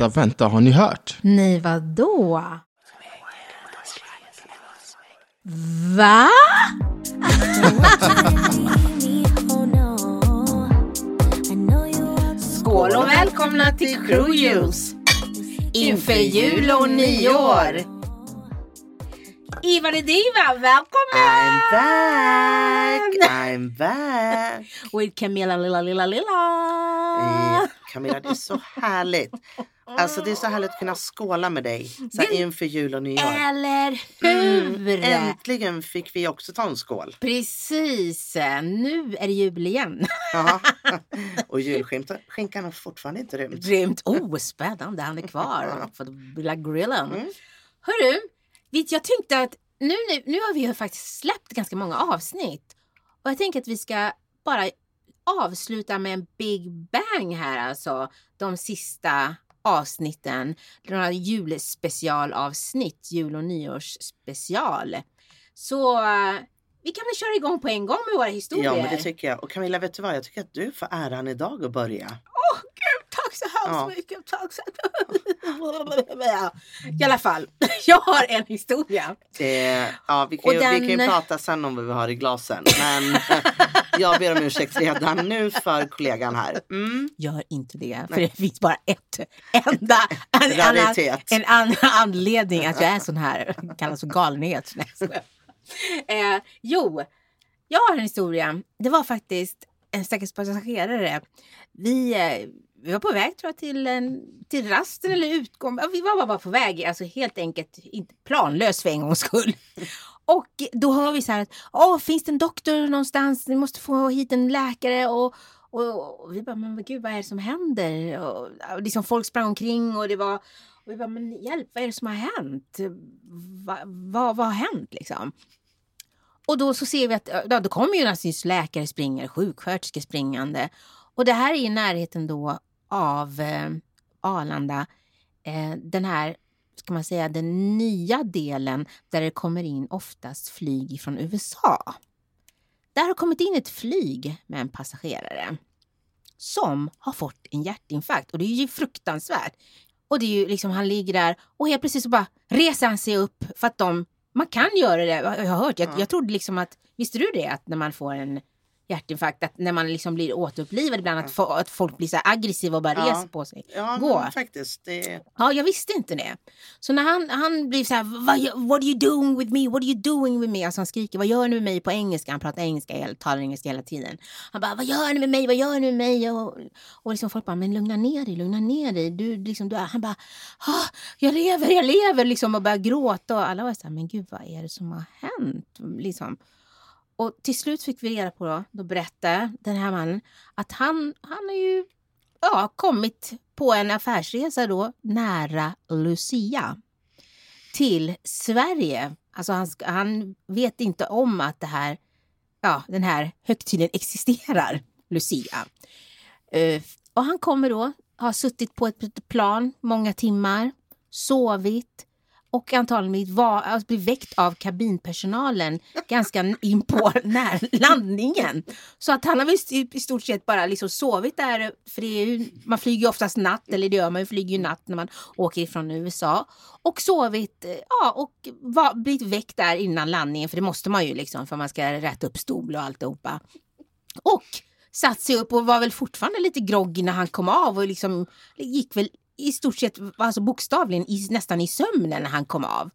vänta, vänta, har ni hört? Nej, vadå? Va? Skål och välkomna till Cruise! Inför jul och nyår! Iva the Diva, välkommen! I'm back, I'm back. With Camilla lilla lilla lilla. Camilla, det är så härligt. Alltså det är så härligt att kunna skåla med dig så här, inför jul och nyår. Eller hur? Äntligen fick vi också ta en skål. Precis, nu är det jul igen. Ja. Och julskinkan har fortfarande inte rymt. Rymt. Oh, spännande, han är kvar på lilla grillen. Mm. Hörru, jag tänkte att nu, nu, nu har vi ju faktiskt släppt ganska många avsnitt. Och jag tänker att vi ska bara avsluta med en big bang här alltså. De sista avsnitten. Några julspecialavsnitt, jul och nyårsspecial. Så eh, vi kan väl köra igång på en gång med våra historier. Ja, men det tycker jag. Och Camilla, vet du vad? Jag tycker att du får äran idag att börja. Så hemskt Ja. mycket. Tack så I alla fall, jag har en historia. Det, ja, vi kan, ju, Och vi kan ju den- prata sen om vad vi har i glasen. Men jag ber om ursäkt redan nu för kollegan här. Mm. Gör inte det, för det finns bara ett enda en, annan, Raritet. en annan anledning att jag är sån här, kallas för galenhet. Eh, jo, jag har en historia. Det var faktiskt en stackars passagerare. Vi, eh, vi var på väg tror jag till, en, till rasten eller utgång. Vi var bara på väg, alltså helt enkelt inte planlös för en gångs skull. Och då hör vi så här att Åh, finns det en doktor någonstans? Ni måste få hit en läkare. Och, och, och vi bara, men gud vad är det som händer? Och, och liksom folk sprang omkring och det var och vi bara, men hjälp, vad är det som har hänt? Va, vad, vad har hänt liksom? Och då så ser vi att ja, då kommer ju naturligtvis läkare springer, sjuksköterskor springande. Och det här är i närheten då av eh, Arlanda. Eh, den här, ska man säga, den nya delen där det kommer in oftast flyg från USA. Där har kommit in ett flyg med en passagerare som har fått en hjärtinfarkt och det är ju fruktansvärt. Och det är ju liksom, han ligger där och helt plötsligt så bara reser han sig upp för att de, man kan göra det, jag har hört, jag, Ja. jag trodde liksom att, visste du det att när man får en hjärtinfarkt, att när man liksom blir återupplivad ibland, att, få, att folk blir så aggressiva och bara Ja. reser på sig. Ja, Gå. faktiskt. Det, Ja, jag visste inte det. Så när han, han blir så här, "Vad- what are you doing with me? What are you doing with me? Alltså han skriker, vad gör ni med mig på engelska? Han pratar engelska, talar engelska hela tiden. Han bara, vad gör ni med mig? Vad gör ni med mig? Och, och liksom folk bara, men lugna ner dig, lugna ner dig. Du, liksom, du, är-" han bara, ah, jag lever, jag lever, liksom och börjar gråta. Och alla var så här, men gud, vad är det som har hänt? Liksom. Och till slut fick vi reda på då, då berättade den här mannen att han, han har ju ja, kommit på en affärsresa då nära Lucia till Sverige. Alltså han, han vet inte om att det här, ja, den här högtiden existerar, Lucia. Uh, och han kommer då, har suttit på ett plan många timmar, sovit och antagligen blivit, alltså blivit väckt av kabinpersonalen ganska in på när landningen. Så att han har väl i i stort sett bara liksom sovit där, för det är ju, man flyger ju oftast natt, eller det gör man ju, flyger ju natt när man åker ifrån USA. Och sovit, eh, ja, och var, blivit väckt där innan landningen, för det måste man ju liksom, för man ska rätta upp stol och alltihopa. Och satt sig upp och var väl fortfarande lite groggy när han kom av och liksom gick väl i stort sett, alltså bokstavligen, i, nästan i sömnen när han kom av.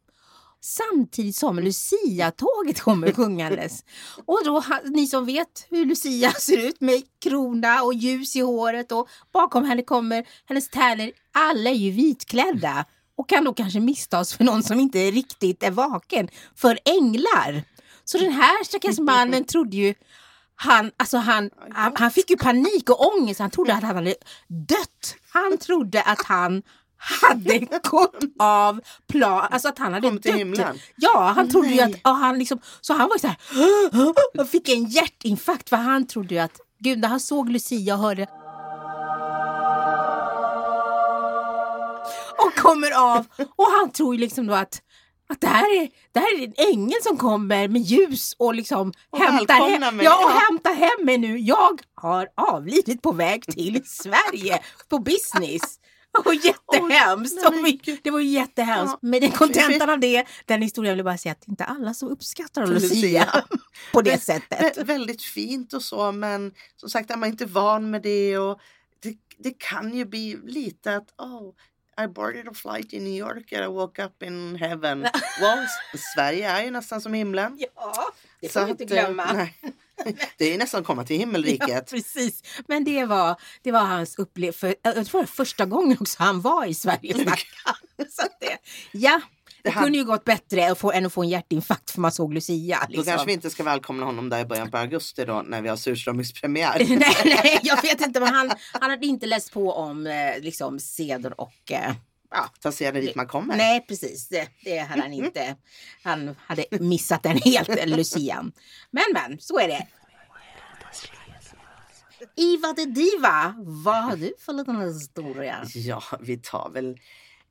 Samtidigt som Lucia-tåget kommer sjungandes. Och då, ni som vet hur Lucia ser ut med krona och ljus i håret och bakom henne kommer hennes tärnor. Alla är ju vitklädda och kan då kanske misstas för någon som inte riktigt är vaken. För änglar. Så den här stackars mannen trodde ju han, alltså han, han, han fick ju panik och ångest. Han trodde att han hade dött. Han trodde att han hade gått av plan, alltså att han hade Kom till dött. himlen. Ja, han trodde ju att, och han liksom, så han var ju så här, och fick en hjärtinfarkt för han trodde ju att, gud när han såg Lucia och hörde och kommer av och han tror ju liksom då att att det här, är, det här är en ängel som kommer med ljus och liksom Och hämtar, hem, mig. ja, och hämtar hem mig nu. Jag har avlidit på väg till Sverige på business. Och jättehemskt! Åh, nej, det var ju jättehemskt. Ja. Men kontentan av det, den historien vill jag bara säga att det är inte alla som uppskattar Lucia på det sättet. vä- väldigt fint och så men som sagt är man inte van med det och det, det kan ju bli lite att oh, I boarded a flight in New York and I woke up in heaven. S- Sverige är ju nästan som himlen. Ja, det får vi inte eh, glömma. nej. Det är ju nästan att komma till Ja, himmelriket. precis. Men det var, det var hans upplevelse. Jag tror det var första gången också han var i Sverige. Så det, ja, det, hade- kunde ju gått bättre att få, än att få en hjärtinfarkt för man såg Lucia. Då Liksom. kanske vi inte ska välkomna honom där i början på augusti då när vi har surströmmingspremiär. nej, nej, jag vet inte. Men han, han hade inte läst på om eh, liksom, seder och... Eh, ja. Ta seden dit man kommer. Nej, precis. Det, det hade han inte. Han hade missat den helt, Lucian. Men, men, så är det. Iva the Diva, vad har du för liten historia? Ja, vi tar väl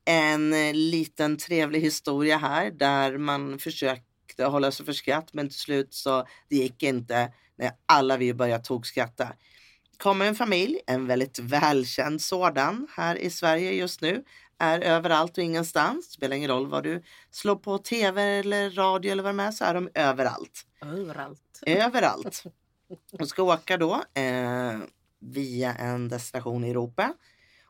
en eh, liten trevlig historia här där man försökte hålla sig för skratt men till slut så det gick inte när alla vi började tokskratta. Kommer en familj, en väldigt välkänd sådan här i Sverige just nu, är överallt och ingenstans. Spelar ingen roll vad du slår på tv eller radio eller vad det är så är de överallt. Överallt. Överallt. De ska åka då eh, via en destination i Europa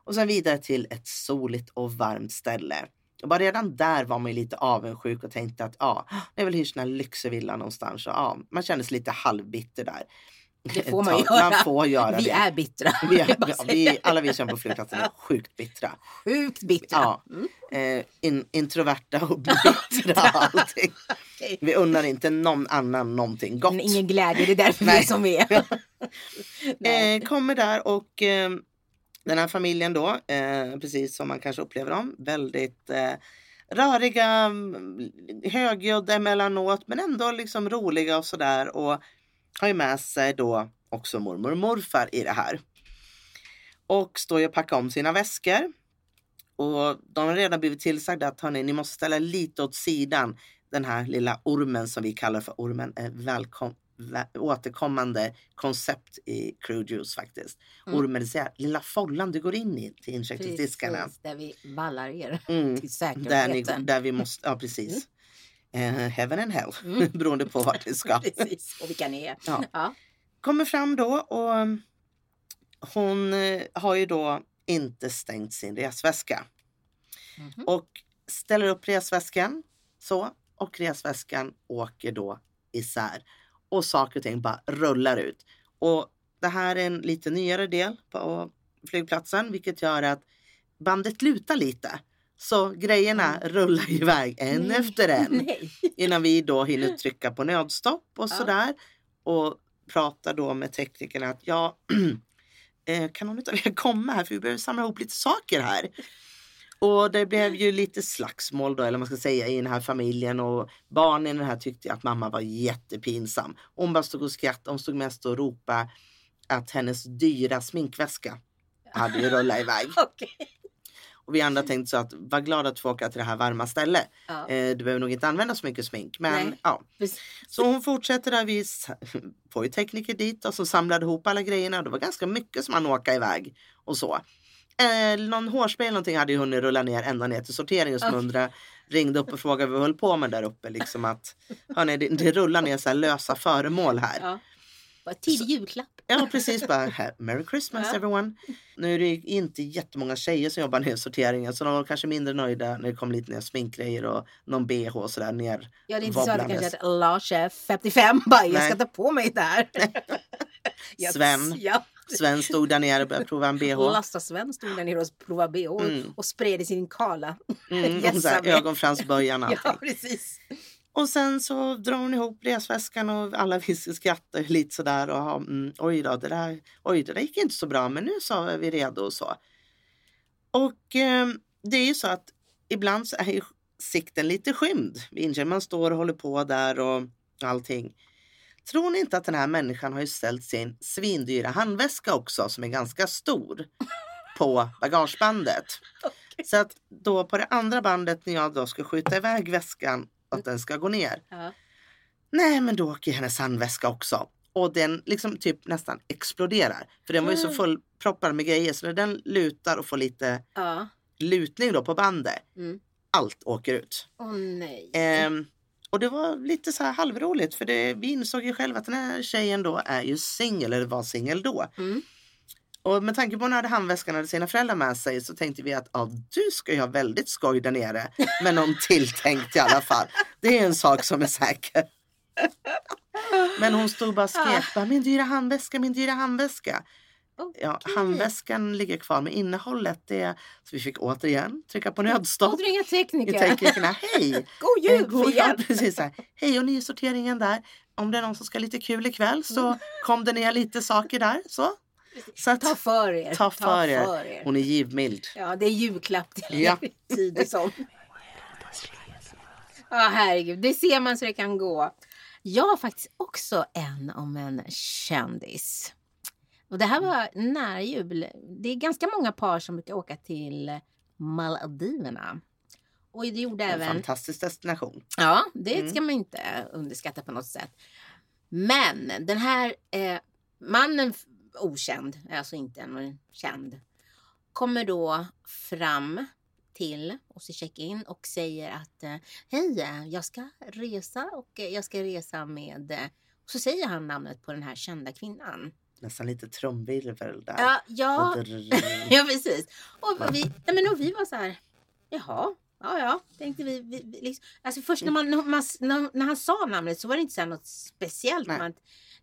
och sen vidare till ett soligt och varmt ställe. Och bara redan där var man ju lite avundsjuk och tänkte att ja, det är väl hyrt en lyxig villa någonstans. Och, ja, man kände sig lite halvbitter där. Det får man göra. Man får göra Vi det. är bittra. Vi Jag är, vi, alla vi som på flygplatsen är sjukt bittra. Sjukt bittra. Ja. Mm. Eh, in, introverta och bittra allting. Vi unnar inte någon annan någonting gott. Men ingen glädje, det är därför vi är som vi är. Eh, kommer där och eh, den här familjen då, eh, precis som man kanske upplever dem, väldigt eh, röriga, mm, högljudda emellanåt men ändå liksom roliga och sådär och har ju med sig då också mormor och morfar i det här. Och står ju och packar om sina väskor. Och de har redan blivit tillsagda att hörni, ni måste ställa lite åt sidan den här lilla ormen som vi kallar för ormen är välkom återkommande koncept i Crew Juice faktiskt. Mm. Säga lilla follan du går in i till. Precis, där vi ballar er Mm. till Där, ni, säkerheten. där vi måste, ja precis. Eh, heaven and hell, Mm. beroende på vart ni ska. Precis, och vilka ni är. Ja. Ja. Kommer fram då och um, hon eh, har ju då inte stängt sin resväska. Mhm. Och ställer upp resväskan så och resväskan åker då isär. Och saker och ting bara rullar ut. Och det här är en lite nyare del på flygplatsen vilket gör att bandet lutar lite. Så grejerna rullar iväg en Nej. efter en Nej. innan vi då hinner trycka på nödstopp och Ja. sådär. Och pratar då med teknikerna att ja, eh, kan någon av er komma här för vi behöver samla ihop lite saker här. Och det blev ju lite slagsmål då, eller man ska säga, i den här familjen och barnen i den här tyckte att mamma var jättepinsam. Hon bara stod och skrattade, hon stod mest och ropade att hennes dyra sminkväska hade ju rullat iväg. Okej. Och vi andra tänkte så att var glad att få åka till det här varma stället. Ja. Eh, du behöver nog inte använda så mycket smink. Men Nej. ja, så hon fortsätter där. Vi får ju tekniker dit och så samlade ihop alla grejerna. Det var ganska mycket som han åka iväg och så. Eh, någon hårspray eller någonting hade ju hunnit rulla ner ända ner till sorteringen som Okej. undrar ringde upp och frågade vad vi höll på med där uppe. Liksom att, hörni, det, det rullar ner så här lösa föremål här. Ja. Bara Tidig julklapp. Ja precis, bara Merry Christmas Ja. everyone. Nu är det inte jättemånga tjejer som jobbar ner sorteringen så de var kanske mindre nöjda när det kom lite ner sminkgrejer och någon bh och sådär ner. Ja, det är inte så att det kanske är Lars är 55 bara, jag ska ta på mig det här. Sven. Ja, Sven stod där nere och började prova en bh. Lasta Sven stod där nere och provade bh och- Mm. och spred i sin kala. Mm, ögonfransböjan allting. Ja, precis. Och sen så drar hon ihop resväskan och alla skrattar lite sådär och ha, mm, oj då, det där, oj det där gick inte så bra men nu så är vi redo och så. Och eh, det är ju så att ibland så är ju sikten lite skymd. Man står och håller på där och allting. Tror ni inte att den här människan har ju ställt sin svindyra handväska också som är ganska stor på bagagebandet. Så att då på det andra bandet när jag då ska skjuta iväg väskan att den ska gå ner. Ja. Nej men då åker hennes handväska också. Och den liksom typ nästan exploderar. För den var ju så Mm. full proppar med grejer så när den lutar och får lite Ja. lutning då på bandet, Mm. allt åker ut. Åh nej. Ehm, och det var lite så här halvroligt för det, vi insåg ju själva att den här tjejen då är ju singel, eller var singel då. Mm. Och med tanke på hade handväskan och sina föräldrar med sig så tänkte vi att ja, du ska ju ha väldigt skoj där nere. Men någon tilltänkt i alla fall. Det är en sak som är säker. Men hon stod bara och skrek, min dyra handväska, min dyra handväska. Ja, Okej. handväskan ligger kvar men innehållet det... Så vi fick återigen trycka på nödstopp. Och ringa tekniker. teknikerna, hej! God Eh, jul god- för ja, hjälp. precis här. Hej och nysorteringen där. Om det är någon som ska ha lite kul ikväll så kom det ner lite saker där. Så. Så att, Ta för er. Ta för er. er. hon är givmild. Ja, det är julklapp till Ja. er tidigt som. Ja, herregud. Det ser man så det kan gå. Jag har faktiskt också en om en kändis. Och det här var nära jul. Det är ganska många par som brukar åka till Maldiverna. Och det gjorde En även... fantastisk destination. Ja, det Mm. ska man inte underskatta på något sätt. Men den här eh, mannen, okänd, alltså inte någon känd, kommer då fram till oss i check-in och säger att eh, hej, jag ska resa och jag ska resa med... eh," Och så säger han namnet på den här kända kvinnan. Nästan lite trumvirvel där. Ja, ja, ja precis. Och vi, nej, men och vi var så här, jaha, ja ja, tänkte vi. vi, vi liksom, alltså först när, man, när, man, när, när han sa namnet så var det inte så något speciellt. Nej. Man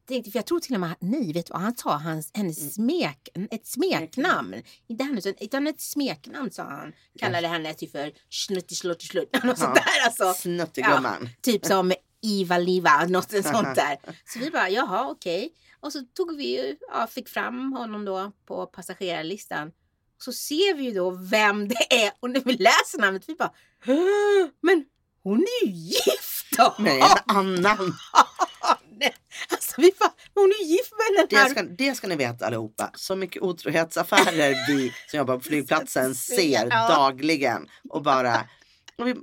tänkte, för jag tror till och med, nej vet du vad, han sa hans, hennes Mm. smek, ett smeknamn. Inte hennes, utan- utan ett smeknamn sa han. Kallade henne typ för snuttislutt Något sånt där alltså. Snuttegumman. Typ som Iva Liva, något sånt där. Så vi bara, jaha okej. Och så tog vi, ju- ja, fick fram honom då på passagerarlistan. Så ser vi ju då vem det är och när vi läser namnet vi bara, "Åh, men hon är ju gift då! Nej, en annan. Alltså vi bara, hon är ju gift med den Det här. ska, det ska ni veta allihopa. Så mycket otrohetsaffärer vi som jobbar på flygplatsen ser Ja. dagligen. Och bara... Och, vi,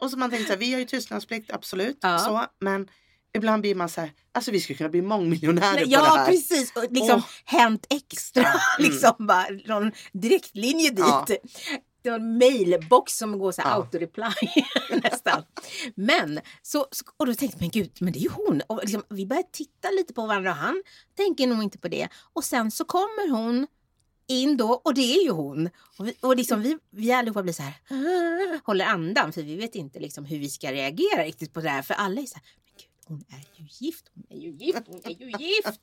och så man tänker så här, vi har ju tystnadsplikt, absolut. Ja. Så, men ibland blir man så här, alltså vi skulle kunna bli mångmiljonärer på det Ja här. precis, och liksom Åh. Hänt Extra, Mm. liksom bara någon direktlinje dit. Ja. Det var en mailbox som går så här Ja. auto-reply nästan. Men, så, så- och då tänkte jag, men gud, men det är ju hon. Och liksom, vi började titta lite på varandra och han tänker nog inte på det. Och sen så kommer hon in då och det är ju hon. Och, vi, och liksom vi, vi allihopa blir så här, "Ah", håller andan för vi vet inte liksom hur vi ska reagera riktigt på det här. För alla är så här, men gud, hon är ju gift, hon är ju gift, hon är ju gift.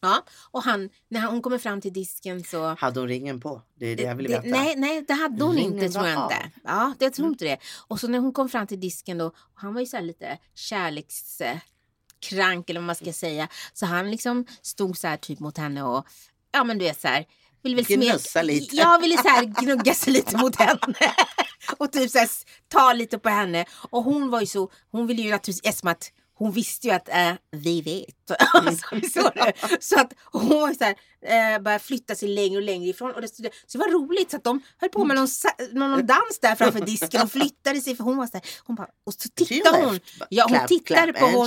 Ja, och han, när hon kommer fram till disken så Hade hon ringen på? Det är det jag vill veta. nej, nej, det hade hon Ringen inte tror jag av. inte. Ja, det, jag tror inte det. Och så när hon kom fram till disken då, och han var ju så här lite kärlekskrank eller vad man ska säga. Så han liksom stod så här typ mot henne och ja men du vet så här. Ville väl Gnussa lite. Jag ville så här gnugga sig lite mot henne. och typ så här, ta lite på henne. Och hon var ju så, hon ville ju naturligtvis, eftersom att hon visste ju att äh, vi vet. Alltså, så, så att hon var så här, eh, började flytta sig längre och längre ifrån. Och det, så det var roligt så att de höll på med någon, sa- någon dans där framför disken och flyttade sig. För hon var så här, hon bara, och så tittade hon. Ja, hon tittade på honom.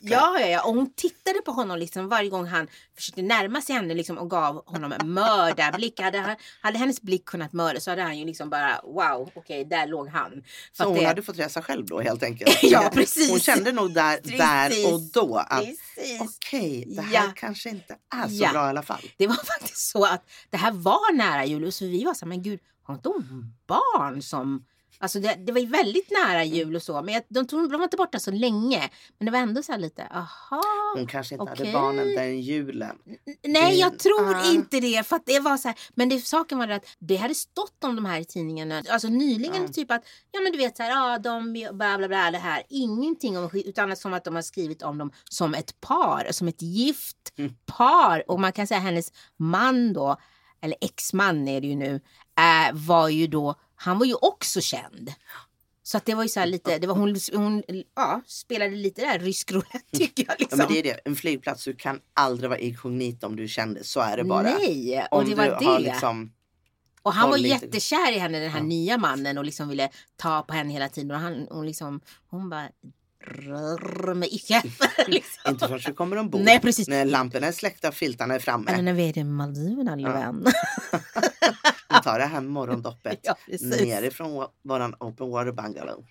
Ja, ja, ja, och hon tittade på honom liksom varje gång han försökte närma sig henne liksom och gav honom en mördarblick. Hade, han, hade hennes blick kunnat mörda så hade han ju liksom bara wow, okej, där låg han. För Så hon det- hade fått resa själv då helt enkelt? Ja, precis. Hon kände nog där, där och då att Precis. okej, det här Ja. kanske inte är så Ja. bra i alla fall. Det var faktiskt så att det här var nära jul så vi var så här, men gud, har inte hon barn som... Alltså det, det var ju väldigt nära jul och så, men jag, de, tog, de var inte borta så länge. Men det var ändå så här lite, aha. Hon kanske inte okej. hade barnen den julen. Nej, jag tror ah. inte det. För det var så här, men det, saken var att det hade stått om de här i tidningarna. Alltså nyligen, Ja. typ att, ja men du vet så här, ja de bla bla bla det här. Ingenting om utan som att de har skrivit om dem som ett par, som ett gift Mm. par. Och man kan säga hennes man då, eller exman är det ju nu, äh, var ju då, han var ju också känd. Så att det var ju så här lite, det var hon, hon ja, spelade lite där rysk roulette tycker jag. Ja, Liksom. men det är det. En flygplats, du kan aldrig vara inkognito om du kände Så är det bara. Nej, och om det du var har det. liksom... Och han var lite. jättekär i henne, den här Ja. nya mannen och liksom ville ta på henne hela tiden. Och han, och liksom, hon bara, rrr, mig icke. liksom. Inte förrän vi kommer ombord. Nej, precis. När lamporna är släckta och filtarna är framme. Eller när vi är i Maldiverna lilla Ja. vän. Vi tar det här morgondoppet Ja, precis. nerifrån vå- våran open water bungalow.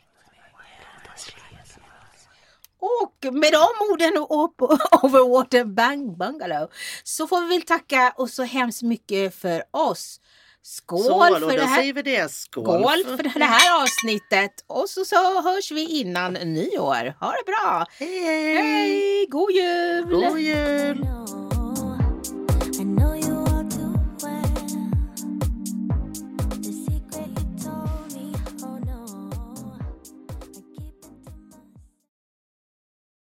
Och med de orden och Overwater Bang Bungalow så får vi väl tacka och så hemskt mycket för oss. Skål, Skål, för det här. det. Skål, Skål för det här avsnittet och så, så hörs vi innan nyår. Ha det bra! Hej, hej! Hej! God jul! God jul!